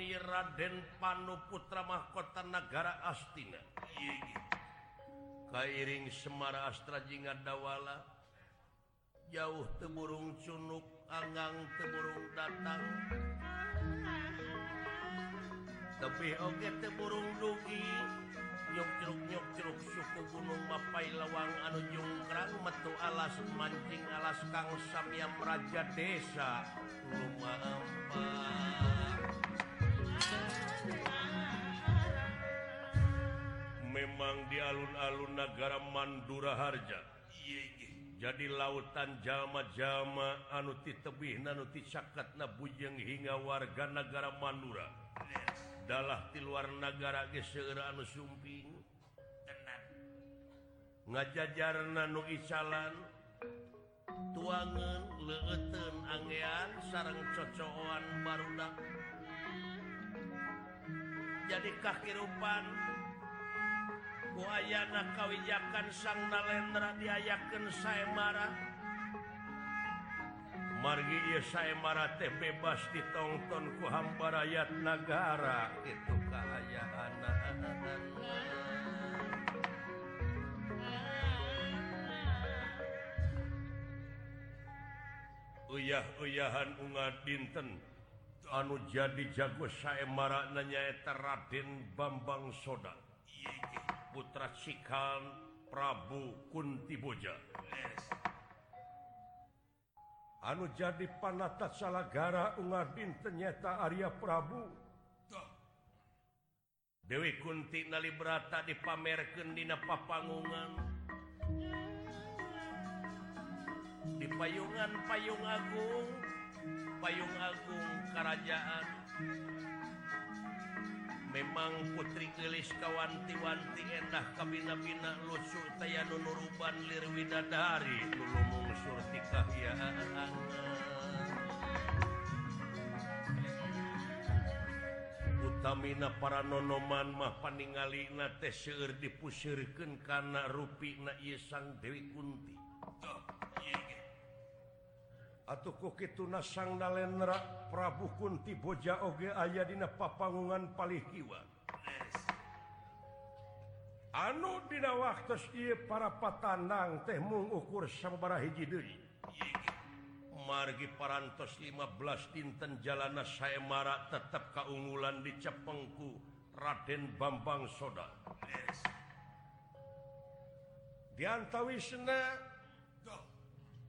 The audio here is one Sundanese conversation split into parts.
Seni Raden Panu Putra mahkota negara Astina. Kairing Semara Astra Jingga Dawala jauh teburung cunuk, Anggang teburung datang. Tapi oke teburung Dugi yukcuruk-yukcuruk suku Gunung Mapai Lawang Anu Jungkrang metu alas mancing alas Kang Samyam Raja Desa. Rumah memang di alun-alun negara Mandura Harja. Jadi lautan jama-jama anuti tebih nanuti cakat nabujeng hingga warga negara Mandura. Adalah di luar negara geser anu sumping. Ngajajarna nu isalan tuangan leeten angean sarang cocoan barudak. jadi kakirupan buayana kawijakan sang nalendra diayakan saya marah margi saya marah teh bebas ditonton ku hamba rakyat negara itu kehayaan uyah-uyahan unga dinten. anu jadi jago saya maraknanyaeta Raden Bambang soda. Putra Sikan Prabu Kunti Boja anu jadi panata salahgara Ungardin ternyata Arya Prabu. Dewi Kunti Nalibrata dipamerkan Dina Papangungan. Di payungan payung Agung. payung Agung Kerajaan. Memang putri kelis kawanti-wanti endah kabina-bina lucu taya nunuruban lir widadari. Lulumung surti kahyaan. Utamina para nonoman mah paningalina teh seueur dipusirkeun kana rupi na ieu sang Dewi Kunti. atauku Kituna sang Nalendra Prabu Kunti Boja Oge aya dina papangungan palih Kiwa yes. anu dina waktu para patanang teh mengukur sababaraha hiji deui. margi parantos 15 dinten jalana saemara tetap kaunggulan di Cepengku Raden Bambang Soda yes. diantawisna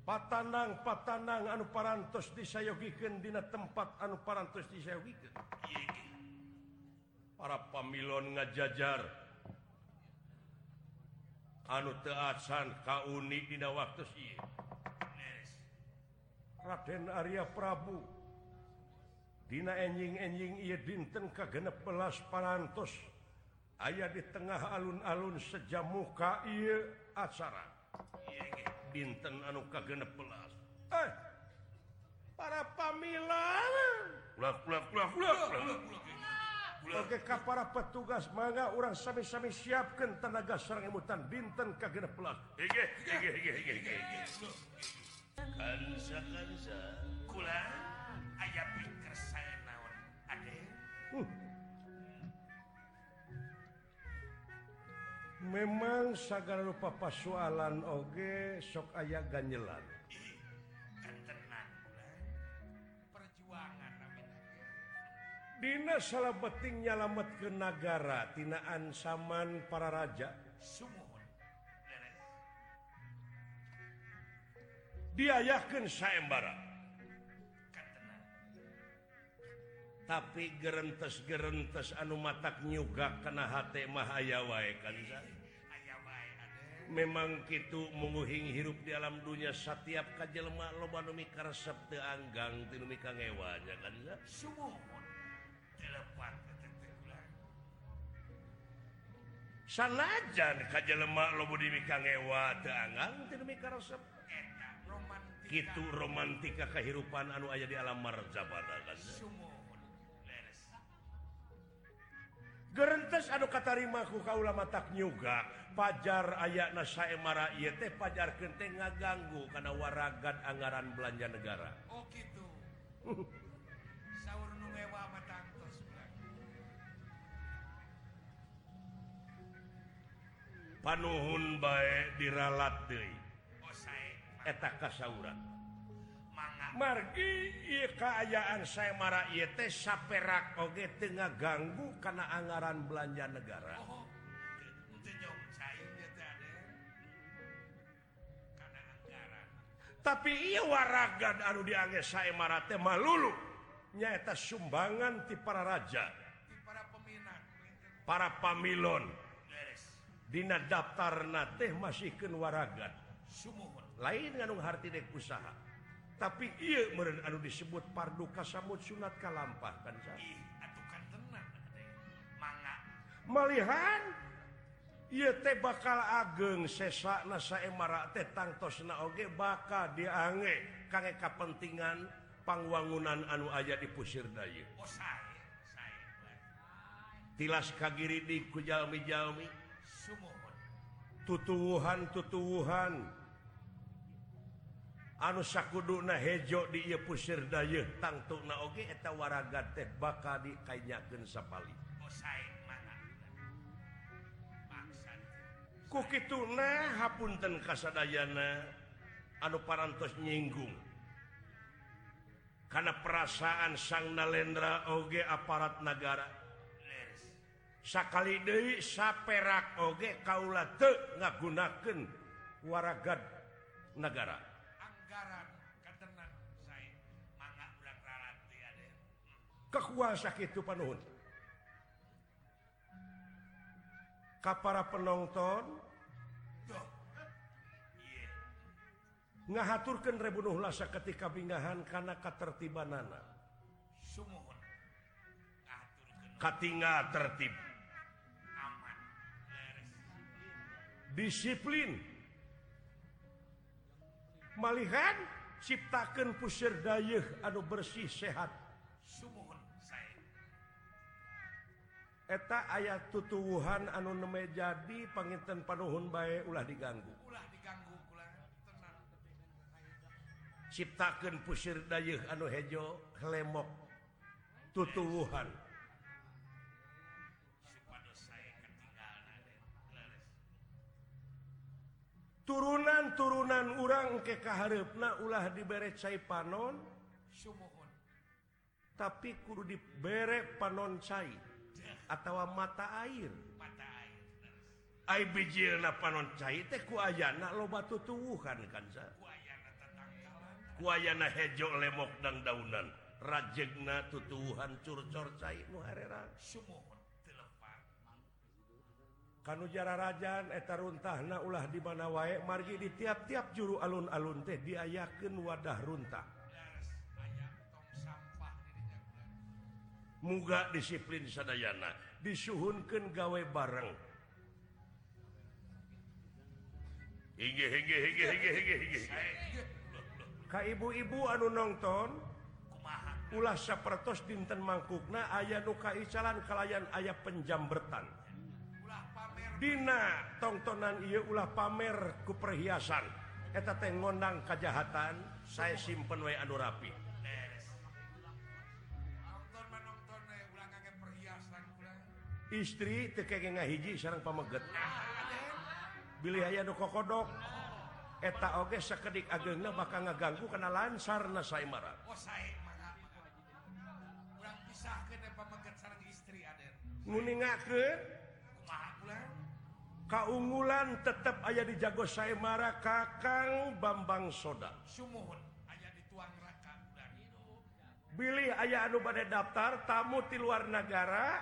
patanang patanang anu parantos disayogikan dina tempat anu parantos disayogikan. Para pamilon ngajajar. Anu teasan kauni dina waktu ieu Raden Arya Prabu dina enjing-enjing ieu dinten ka 16 parantos aya di tengah alun-alun sejamuka ieu acara. pinten anu ka genep belas. Eh para pamila para petugas mangga orang sami-sami siapkan tenaga serang emutan binten ka genep belas ege ege ege ege ege ege kansa kansa. Kulang ayah pinker saya naon ade? Uh memang sagara rupa pasualan Oge sok aya ganjelan perjuangan Dina salah beting nyalamet ke negara tinaan saman para raja Sumuhun. diayahkan sayembara tapi gerentes gerentes anu matak nyuga kena hati mahaya wae kan saya memang gitu menguhing hirup di alam dunia setiap kajjelma lobanmi karsep teanggang tinmi ngewanya kan sanajan kajjelma lobo dimi kangewa teanggang tinmi resep gitu romantika. Kehidupan anu aja di alam marjabat kan Gerentes aduh katarimaku kaula mataga Pajar ayat nasaemara teh pajar kenteng ngaganggu karena waragan anggaran belanja negara. Oh, panuhun baik diralat deui. Oh, eta kasauran. margi keayaan saya marah saperak Oge Tengah ganggu karena anggaran belanja negara. Oh, tapi ia waragan Aduh diange saya marah tema lulu nyaeta sumbangan di para raja. Di para, para pamilon. Dina daftar na teh masihken waragan. Lain ngandung hart dek usaha. tapi ia meren anu disebut parduka samut sunat kalampah kan melihat ia teh bakal ageng sesak nasaemara teh tangtos naoge bakal diange kangge kapentingan pangwangunan anu aja di pusir daya oh, tilas kagiri di kujalmi jalmi tutuhan tutuhan anu sakuduna hejo di pusir Dayun tangtuk naoge eta waraga teh bakal dikainyakeun sapali. Ku kituna hapunten kasadayana anu parantos nyinggung. Karena perasaan sang nalendra oge aparat negara sakali deui saperak oge kaula teu ngagunakeun waragad negara kekuasa itu panuhun Ka para penonton ngahaturkan rebunuh lasa ketika bingahan karena ketertiban nana. Katinga tertib. Disiplin. Malihan ciptakan pusir dayuh anu bersih sehat. eta ayat tutuhan anu neme jadi panginten panuhun bae ulah diganggu. Ulah diganggu ciptakan pusir dayuh anu hejo lemok tutuhan turunan-turunan urang ke kaharepna ulah diberet cai panon tapi kudu dibere panon cai. atau mata air. Panon loba tutuhan wayana hejo lemok dan daunan. Rajegna tutuwuhan curcor cair kanu jara Rajan etarruntahna ulah di mana wae margi di tiap-tiap juru alun-alun teh diayakeun wadah runtah. muga disiplin Sadayana. Disuhunkan gawe bareng. Ka ibu-ibu anu nonton ulah sapertos dinten mangkukna aya nu kaicalan kalayan ayah penjambertan Dina tongtonan ia ulah pamer ku perhiasan. Eta teh ngondang kejahatan saya simpen wae anu rapi. istri teu tekegeng ngahiji sareng sarang pamegat bilih aya nu kokodok. Eta oge sakedik ageungna bakal ngaganggu kana lancar na sae marah oh sae urang pisahkeun eta pamegat sareng istri aden. Nguningakeun kumaha pulang? Kaunggulan tetep aya di jago sae marah kakang bambang soda. Sumuhun aya di tuang raka bilih aya anu bade daftar tamu ti luar negara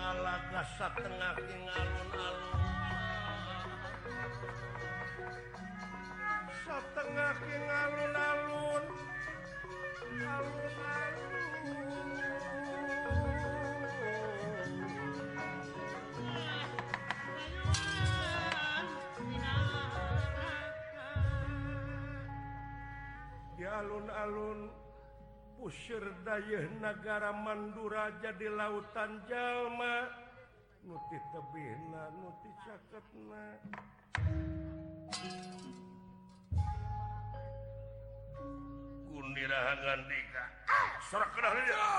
ngalah kasat tengah alun-alun setengah ting alun-alun alun-alun di alun-alun usir dayeh negara Mandura jadi lautan Jalma nuti tebina nuti caketna kundirahan gandika sorak kenal dia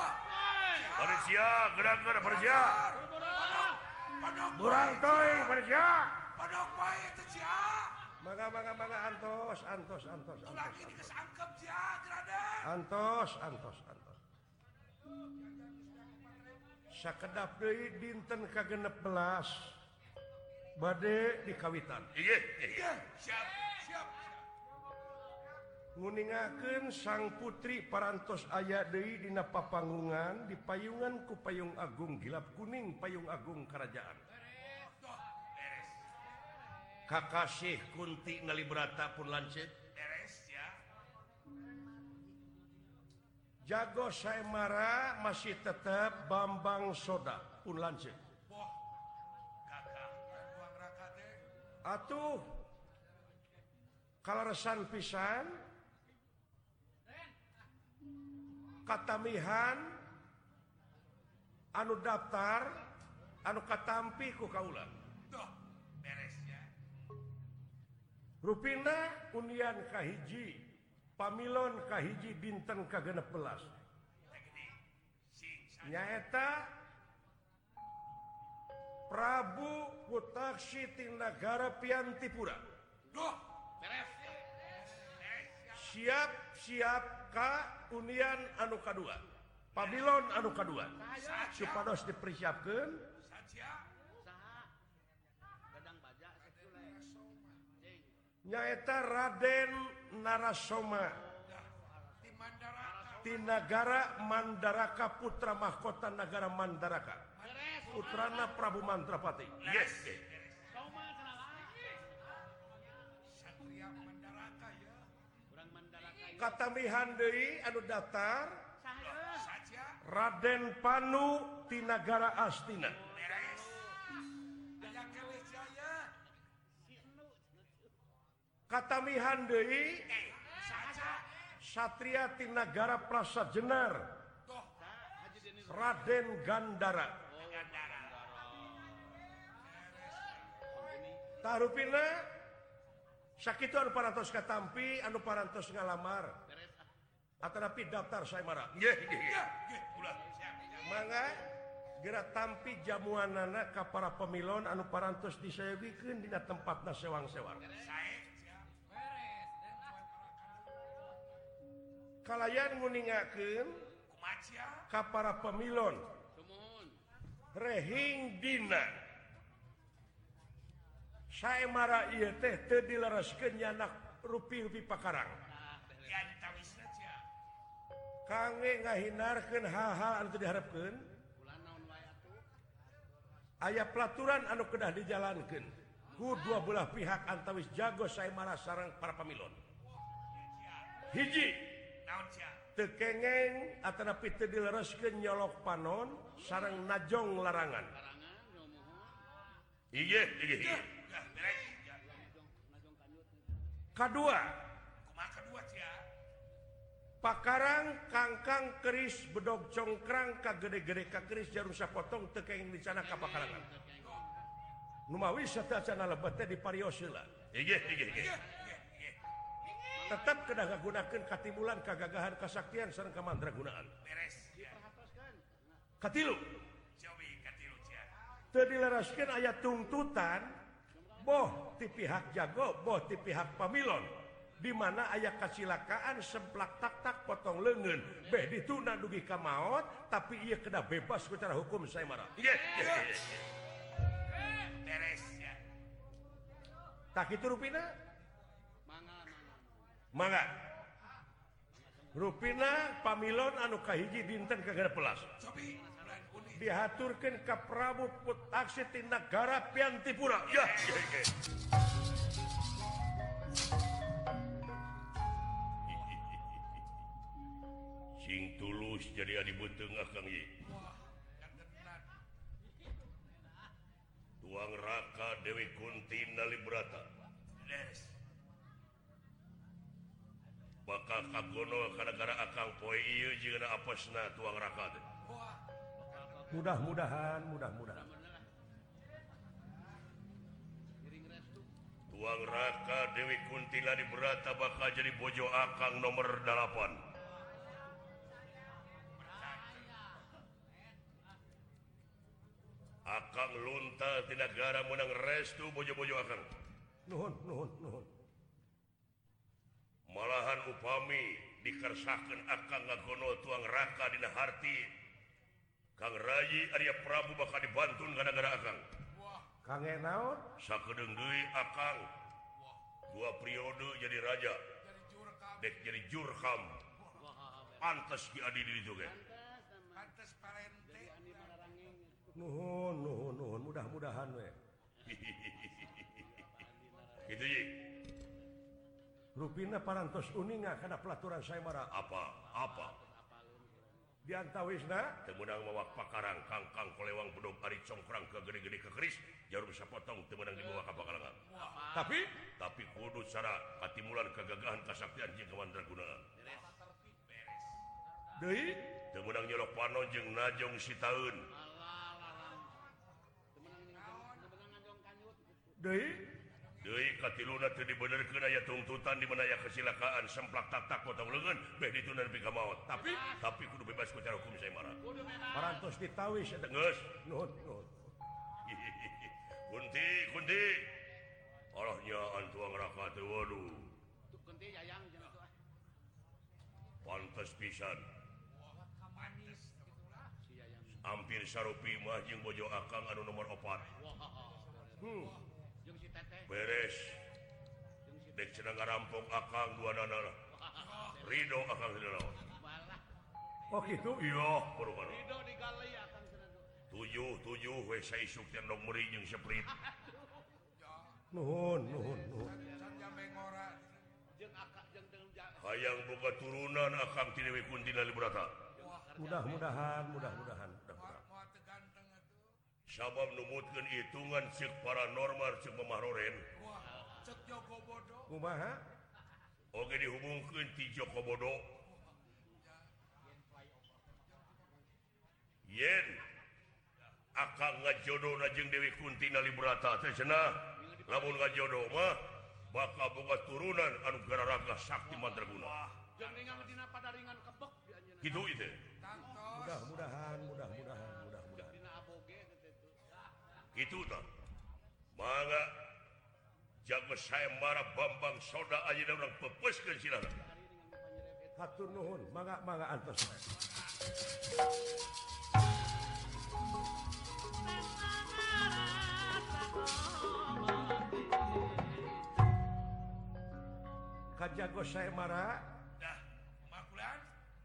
Persia gerak-gerak Persia Burang toy Persia Padok bae teh Mangga mangga mangga antos, antos, antos, antos, antos, antos, antos. Sakedap deui dinten ka 16 bade di kawitan. iya. siap, siap. Nguningakeun sang putri parantos aya deui dina papanggungan di payungan ku payung agung gilap kuning payung agung kerajaan. Kakasih Kunti Nalibrata pun lancet. Jago saya marah masih tetap Bambang soda pun lancet. Atuh kalau resan pisan katamihan anu daftar anu katampi ku kaulah. Rupina Unian Kahiji Pamilon Kahiji Dinten Kagenelas nyaeta Prabu Putaksi ti Nagara Piantipura. Siap-siap Ka Unian Anuka2 Pamilon Anuka2 supados dipersiapkan nyaeta Raden Narasoma. Narasomatinagara Mandaraka Putra mahkota negara Mandaraka. Putrana Prabu Mandrapati. Yes. katamihan Dewi Aduh datar Raden Panu di negara Astina. katamihan ti Satriatinagara Prasa Jenar Raden Gandara. Tarupina sakituan parantos katampi anu parantos ngalamar. Atanapi daftar saya marah yeah, yeah, yeah. mangga gerak tampi jamuan anak ka para pemilon anu parantos disayogikeun dina tempat nasewang-sewang saya kalayan meningken Ka para pemilon Rehingdina saya marah teh dilaraskenyanak rupi-rupi Pakarang. Kangge ngahinarkan hal-hal untuk diharapkan ayaah pelaturan anu kedah dijalankan ku dua belah pihak antawis jago saya marah sarang para pemilon hiji. tekengeng teu dilereskeun nyolok panon sarang najong larangan. K2 pakarang kangkang keris bedog congkrang ka gede-gede ka keris jarum sapotong tekeng di sana ka pakarangan. Numawi sata sana lebatnya di pariosila. Iya iya iya tetap kedah gunakan katimulan kegagahan kesaktian serang Beres. gunaan katilu. Dilaraskan ayat tuntutan boh di pihak jago boh di pihak pamilon. Di mana ayat kecelakaan semplak tak tak potong lengan beh dituna dugi ke maut tapi ia kena bebas secara hukum saya marah Yes. Beres. Tah tak itu rupina? mangga ruina pamilon anu Kahiji dinten kegara pelas. Dihaturkan ke Prabu Putaksi negara Piantipura. Ya sing tulus jadi adi benteng akang ah, ye tuang raka Dewi Kunti Nalibrata yes. bakal kagono gara-gara akan tuang raka teh. Mudah-mudahan mudah-mudahan tuang raka Dewi Kuntila di berata bakal jadi bojo akang nomor 8 akang lunta di negara menang restu bojo-bojo akang. Nuhun nuhun nuhun. upami dikersakan akan ngagono tuang raka dina harti. Kang Rayi Arya Prabu bakal dibantun gara-gara Akang. Kang naon sakedeng deui Akang. Dua periode jadi raja. Dek jadi jurkam pantes di itu ge pantes parente. Nuhun nuhun nuhun. Mudah-mudahan we. Gitu Rupina parantos uninga karena pelaturan saya marah. Apa? Apa? Dianta Wisna temenang mawak pakarang kangkang kolewang bedog ari congkrang ke gede-gede ke keris jarum sapotong temenang dibawa ke pakarangan tapi? Tapi kudu cara katimulan kegagahan kasaktian jeung kawandra gunaan deui temenang nyolok panon jeung najong sitaun deui tuntutan di mana kesilakaan semplak tatak kota maot. tapi tapi kudu bebas ku cara hukum saya marah parantos ditawis. Geus. Nuhun nuhun. Kunti kunti. Allahnya antua ngeraka teu waduh. Kunti yayang pantas pisan. Hampir sarupi mah jeung bojo akang anu nomor 4 hmm. beres. Dek cenah ngarampok akang dua dana lah. Rido akang sida lawan oh kitu iya rido digali akang tujuh tujuh we sa isuk teh dong meuri jeung seprit. Nuhun nuhun nuhun. Hayang boga turunan akang ti dewi kuntila liberata mudah-mudahan mudah-mudahan. sabab numutkan hitungan sik paranormal Bodo. Kumaha? Oke dihubungkan ti Joko Bodo. Yen akan ngajodoh najeng Dewi Kunti nali berata cenah. Lamun ngajodoh mah bakal boga turunan anu gararaga sakti mandraguna gitu itu mudah-mudahan mudah gitu manga jago saya marah Bambang soda aja orang pepes ke silakan hatur nuhun mangga mangga antos. Kajago saya marah? Nah,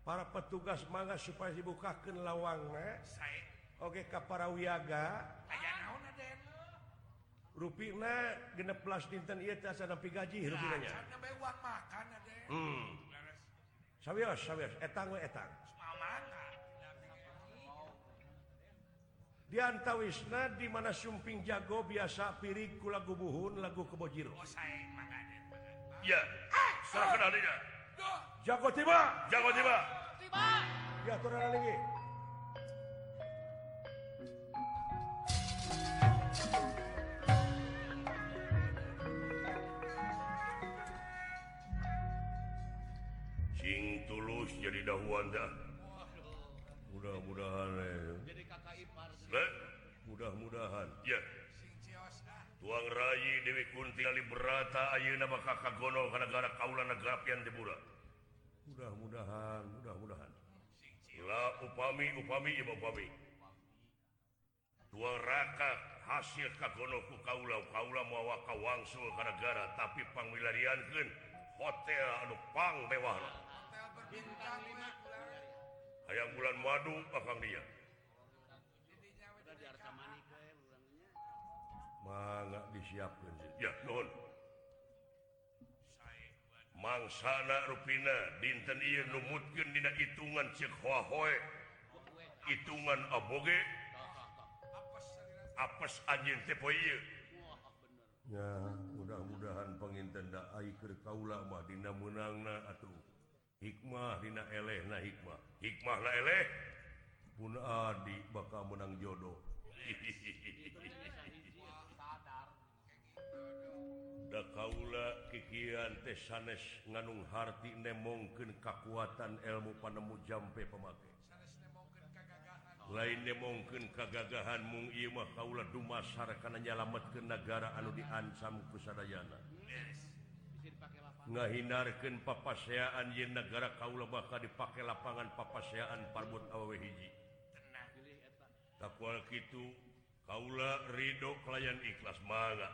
para petugas mangga supaya dibukakan lawangnya oke okay, ke para wiaga. Ayah. Rupina genep belas dinten ieu teh asa gaji rupinanya. Can bae uang makan ade. Hmm. Sawios, sawios, etang we etang. Di antawisna di mana sumping jago biasa pirik ku lagu buhun lagu kebojir. Oh saeng mangaden. Ya. Sarah kenal dia. Jago tiba, jago tiba. Tiba. Ya turun lagi. Thank. Eh. jadi dahulu eh? mudah-mudahan mudah-mudahan. Ya tuang Rayi Dewi Kunti Ali berata Ayu nama kakak gono gara-gara kaulan negapian dibura mudah-mudahan mudah-mudahan. Sila upami upami ibu upami. Dua raka hasil kagonoku kaula kaula mawa kawangsul gara-gara tapi pangmilarian hotel anu pang mewah bintang ayam bulan madu Pakang dia mangga disiapkan ya non mangsana ruina dinten ieu numutkeun dina hitungan cek huahoe. Hitungan aboge. Apes anjing teh poe ieu. Ya mudah-mudahan penginten da ai keur kaula mah dina meunangna atuh. Hikmah Dina Elena Hikmah. Hikmah pun adi bakal menang jodoh. Da kaula kikian teh sanes nganung harti nemongkeun kekuatan ilmu panemu jampe pemakai lain nemongkeun kagagahan mung ieu mah Kaula dumasar kana nyalametkeun negara anu diancam kesadayana yes. menghindarkan papaseaan Yen negara Kaula bakal dipakai lapangan papaseaan parbut awewe hiji. Takwa gitu Kaula Ridho klien ikhlas mangga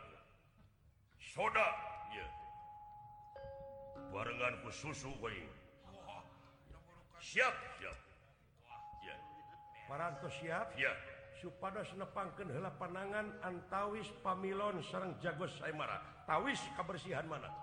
soda yeah. barenganku susu siap siap. Yeah. paranto siap? Ya yeah. supaya senepangkan hela panangan antawis pamilon Serang jago Saimara. Tawis kebersihan mana?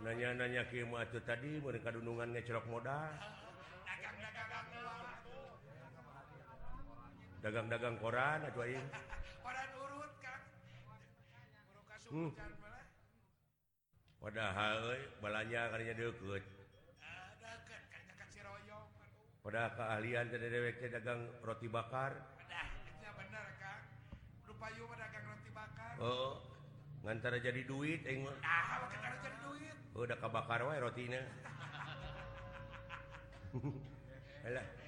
nanya-nanya itu tadi mereka dunungannya cerok modal dagang-dagang koran atau aing. Hmm. padahal balanya karena deket pada keahlian dari dewek dagang roti bakar. Bener, bener, kan? Rupayu, dagang roti bakar. Oh ngantara jadi duit eh, oh, udah kabakar wae rotina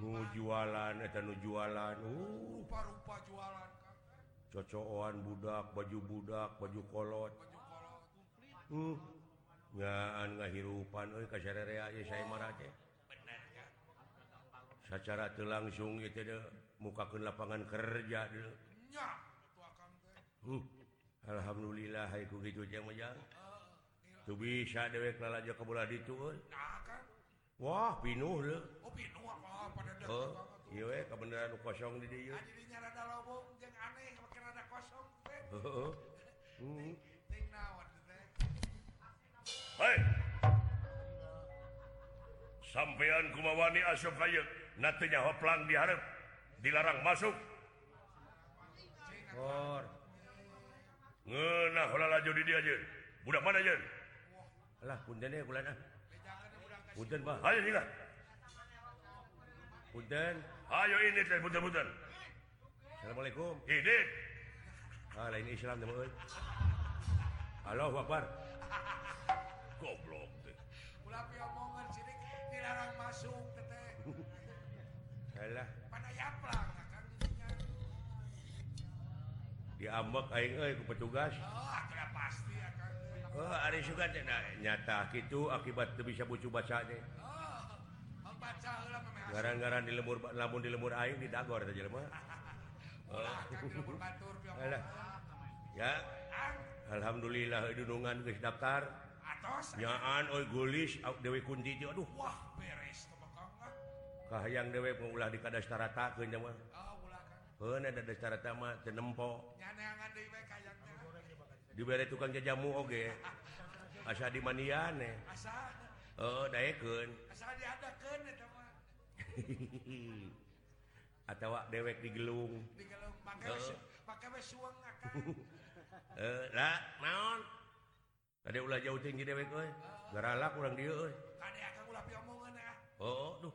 nu jualan eta nu jualan. Uh. Rupa-rupa jualan cocokan budak baju budak baju kolot. Uh. Nyaan ngahirupan euy ka saya marah teh secara tuh langsung gitu de mukakan lapangan kerja de huh. Uh, alhamdulillah haiku gitu jang majang tuh bisa dewek lalaja ke bola ditu wah pinuh deh oh pinuh apa pada deh oh, iya weh kebenaran kosong di dia jadinya rada lobong yang aneh makin rada kosong teh. Oh, oh. Hai sampean kumawani asyuk kayak natunya hoplang diharap dilarang masuk. Ngenah holala jodi dia jen budak mana jen alah punten ya bulan ah. Punten bah ayo nih punten. Ayo ini teh punten punten assalamualaikum. Ini. Alah ini Islam teman halo bapak goblok deh ulah omongan sirik dilarang masuk. Alah. Mana yaplang akan dirinya. Diambek aing euy ku petugas. Oh, atuh pasti akan. Oh, ari juga teh nah, nyata kitu akibat teu bisa bucu baca teh. Oh, baca heula mah. Gara-gara di lembur lamun di lembur aing di dagor teh jelema. Oh, batur pian. Alah. Ya. Alhamdulillah dunungan geus daftar. Atos. Nyaan euy gulis dewe kunti teh aduh. Wah, beres. hayang dewek dikadastaratakeun di kada setara ulah jama Heun ada secara tama tenempo. Dibere tukang jajamu oge. Asa di maniane. Asa. Oh, daekeun. Asa diadakeun eta mah. Atawa dewek digelung. Digelung pake oh. pakai we suang akan. Eh, lah naon? Tadi ulah jauh tinggi dewek euy. Garalak urang dieu euy. Kade akang ulah piomongan ah. Oh, duh.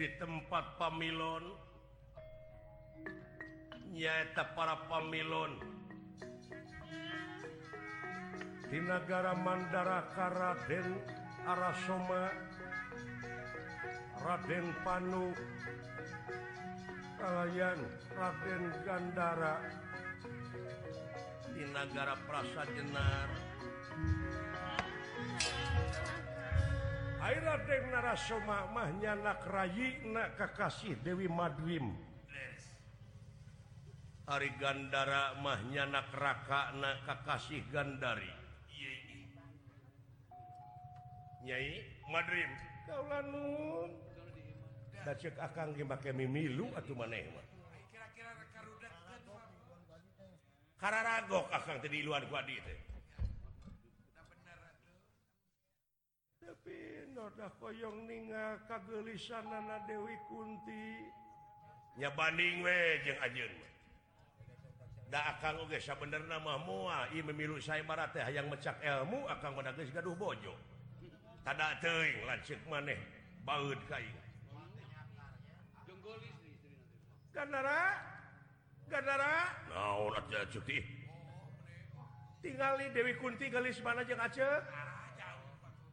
di tempat pamilon. Nyaeta para pamilon. Di negara Mandaraka Raden Arasoma Raden Panu kalian Raden Gandara. Di negara Prasa Jenar. narasomamahnya nakrayinak Kakasih Dewi Madwim. Ari Gandara mahnya nakraka nak Kakasih Gandari. Nyai Madrim mimilu atau maneh Kararagok akan tadi luar gua itu. tapi nodah koyong ninga kagelisan nana Dewi Kunti. Nya banding we jeung ajeun da akang oge sabenerna mah moal ieu memilu saibara teh hayang mecak ilmu akang mah geus gaduh bojo. Tada teuing lanceuk maneh baeud ka ieu. Gandara Gandara naon atuh cuti? Tingali Dewi Kunti gelis mana jeung Aceh?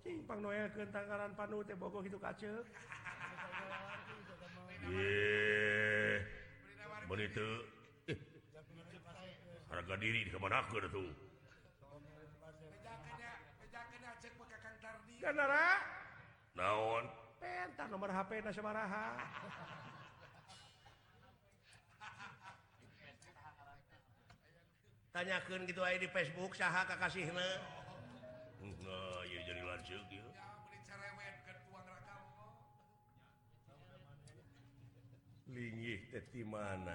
Simpang Noel ke Tangkaran Panu teh bogo itu kacil. Ye. Mun itu eh. harga diri di kemana aku tuh? Gandara Naon? Pentah nomor HP na sabaraha. Tanyakan gitu aja di Facebook saha kakasihna. Nah, ya jadi lanjut ya. Linggih teh di mana?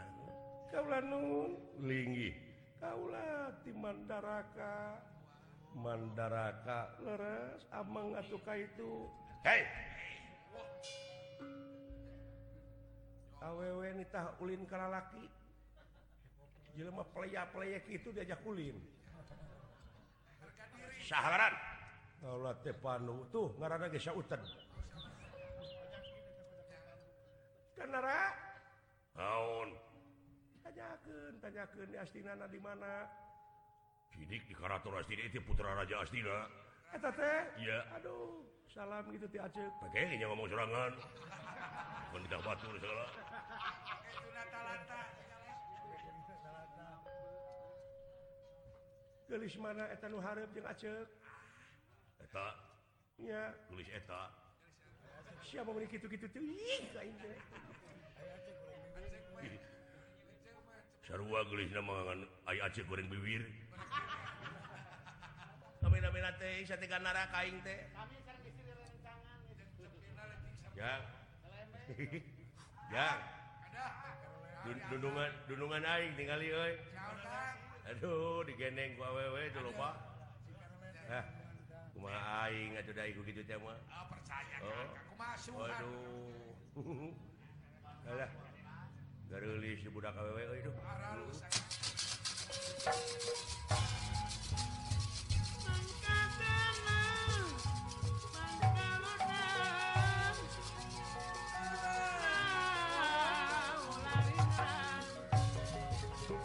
Kaulah nun, linggih. Kaulah di Mandaraka. Mandaraka leres amang atuh ka itu. Hei. Awewe nitah ulin ka lalaki. Jelema playa-playa kitu diajak ulin. sahabat Allah tepanu tuh ngarana geus sauten kenara naon tanyakeun tanyakeun di Astinana di mana? Cidik di karator Astina itu putra raja Astina. Eta teh iya aduh salam gitu ti Aceh pake nya ngomong sorangan mun ditah batur salah gelis mana etan hareup jeung Aceh ya. Tulis eta. Siapa beri gitu-gitu tuh sarua gelis nama ay Aceh goreng bibir. Beda-beda teh satikan nara kaing teh. Ya. Ya. Dundungan dundungan aing tinggali euy. Aduh digendeng awewe itu lupa nah, kitu gitu tema oh, percaya oh. masuk Aduh Alah. Garulis si budak awewe itu duh.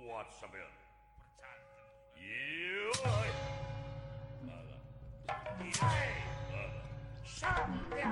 kuat sambil Sampai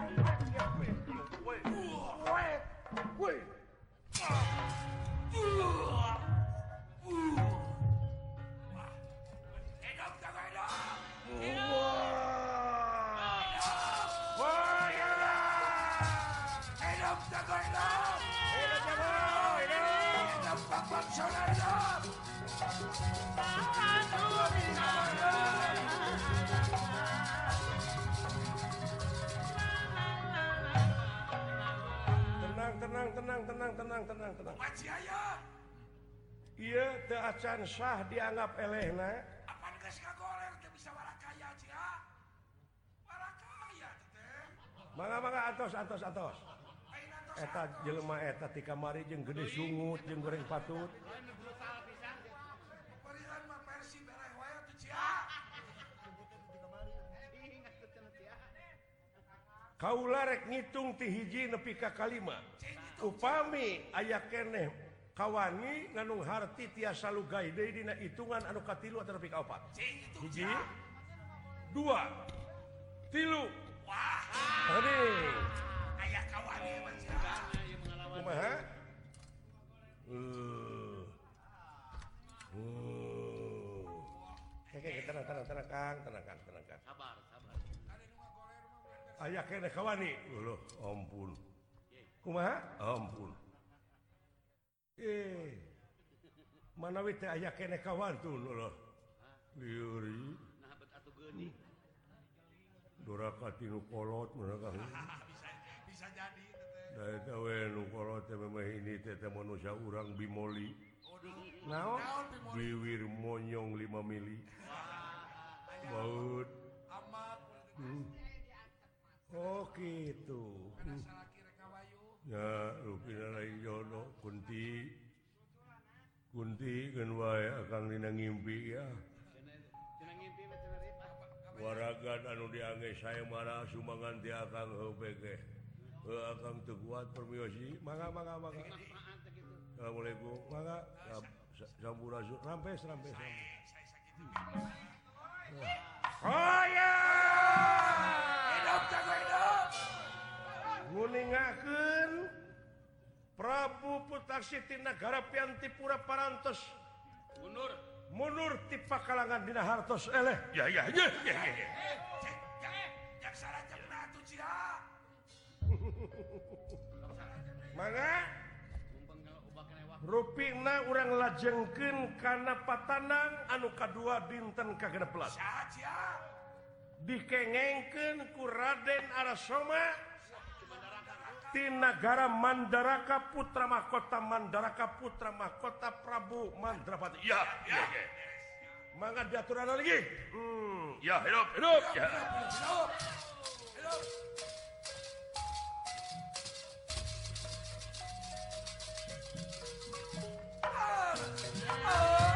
tenang tenang tenang tenang tenang tenang. Iya acan sah dianggap Elena manga-manga atos. atas atas eta jelema eta ti kamari jeung gede sungut jeung goreng patut. Kaula rek ngitung ti hiji nepi ka kalima. upami aya keneh kawani ngandung harti tiasa lugay deui dina hitungan anuka tilu atau lebih kaopat hiji dua tilu wah tadi ah, ayah kawani kumaha uh. uh. Oke, tenang, tenang, tenang, kang, tenang, kang, tenang, kang. Sabar, sabar. Ayah kene kawani, loh, ampun. Kumaha? Ampun. Eh. Mana wite aya kene kawan tuh loh. Liuri. Doraka tinu kolot mana kang. Bisa bisa jadi teh. Da eta we nu kolot teh memeh ini teh teh manusia urang bimoli. Naon? Naon? Biwir monyong 5 mili. Baut. Amat hmm. Oh gitu. Hmm. Ya rupinalai jodoh Kunti Kunti akan ngimpi ya. Waragan anu diage saya marah sumbangan dia akan akang akan terkuat permiosi. Maka maka maka Assalamualaikum. Maka sampurasun rampes rampes rampes. Oh ya! Hidup jago hidup Nguningakeun Prabu Putar Siti negara Piantipura Parantos. Mundur mundur ti Pakalangan Dina Hartos eleh ya ya ya ya. Ya mana rupina urang lajengken karena patanang anu kedua dinten kagedelas dikengengken ku Raden Arasoma. Ti nagara Mandaraka putra mahkota Mandaraka putra mahkota Prabu Mandrapati. Ya, ya, ya. Mangga diaturan lagi. Hmm, ya hidup, hidup. Ya. Hidup. Hidup. Eh,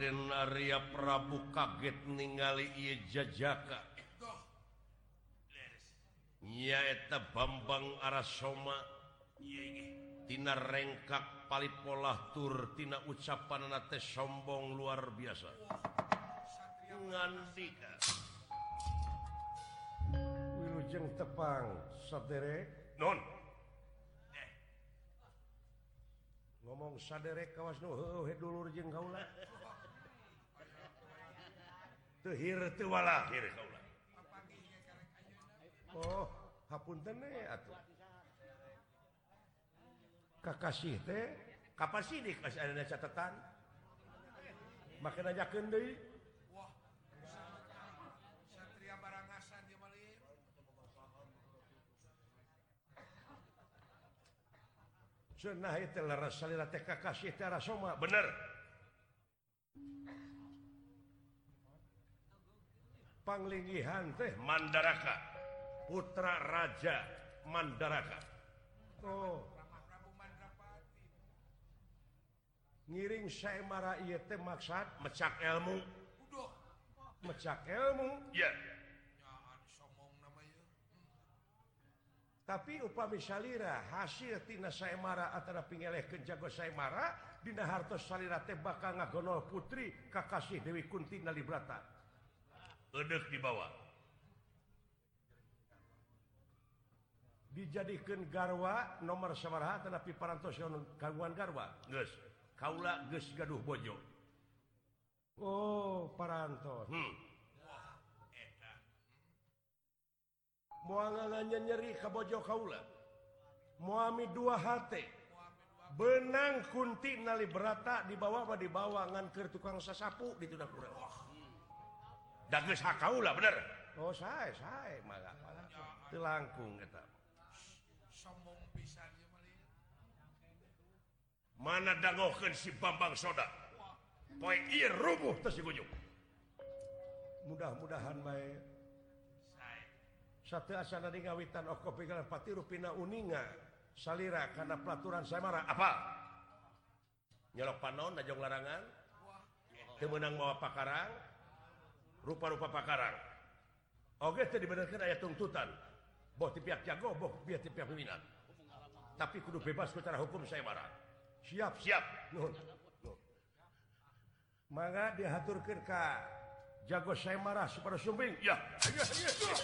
Raden Arya Prabu kaget ningali ia jajaka. Nyaeta Bambang Arasoma. Tina rengkak palipolah tur tina ucapan nate sombong luar biasa. Ngantika Wilujeng tepang sadere. Non ngomong sadere kawas nuheuh dulur jeung kaula. lahir Oh Kakasih teh kapan sidik ada catatan? Makin aja kendi Cenah itu leres salira teh kakasih teh rasoma bener. pangligihan teh Mandaraka putra Raja Mandaraka oh. ngiring saya marah iya teh maksud mecak ilmu mecak ilmu ya yeah. tapi upami salira hasil tina saya marah antara pingeleh ke jago saya marah dina hartos salira teh bakal ngagolol putri kakasih Dewi Kunti Nalibrata Edek di bawah. Dijadikan garwa nomor samaraha tetapi parantos kaguan garwa. Geus. Kaula geus Gaduh Bojo. Oh parantos. Hmm. muangannya nyeri Kabojo Kaula. Muami dua hate. Benang kunti nali berata di bawah di bawangan tukang sasapu di Tunapura Wah kaulah bener. Oh, saya, saya, malah, malah. langkung mana dangokan si Bambang soda? Poe ieu rubuh mudah-mudahan baik satu asana di ngawitan Oko oh pikiran pati rupina Uninga salira karena pelaturan saya marah. Apa? Nyolok panon najong larangan. Temenang bawa pakarang. rupa-rupa pakarang Oke okay, dibenarkan aya tuntutan boh ti pihak jago boh pihak minat. Tapi kudu bebas secara hukum saya marah. Siap siap. Nuhun. Maka dihaturkan ka jago saya marah supaya sumbing. Ya. Ayo, ayo. ayo.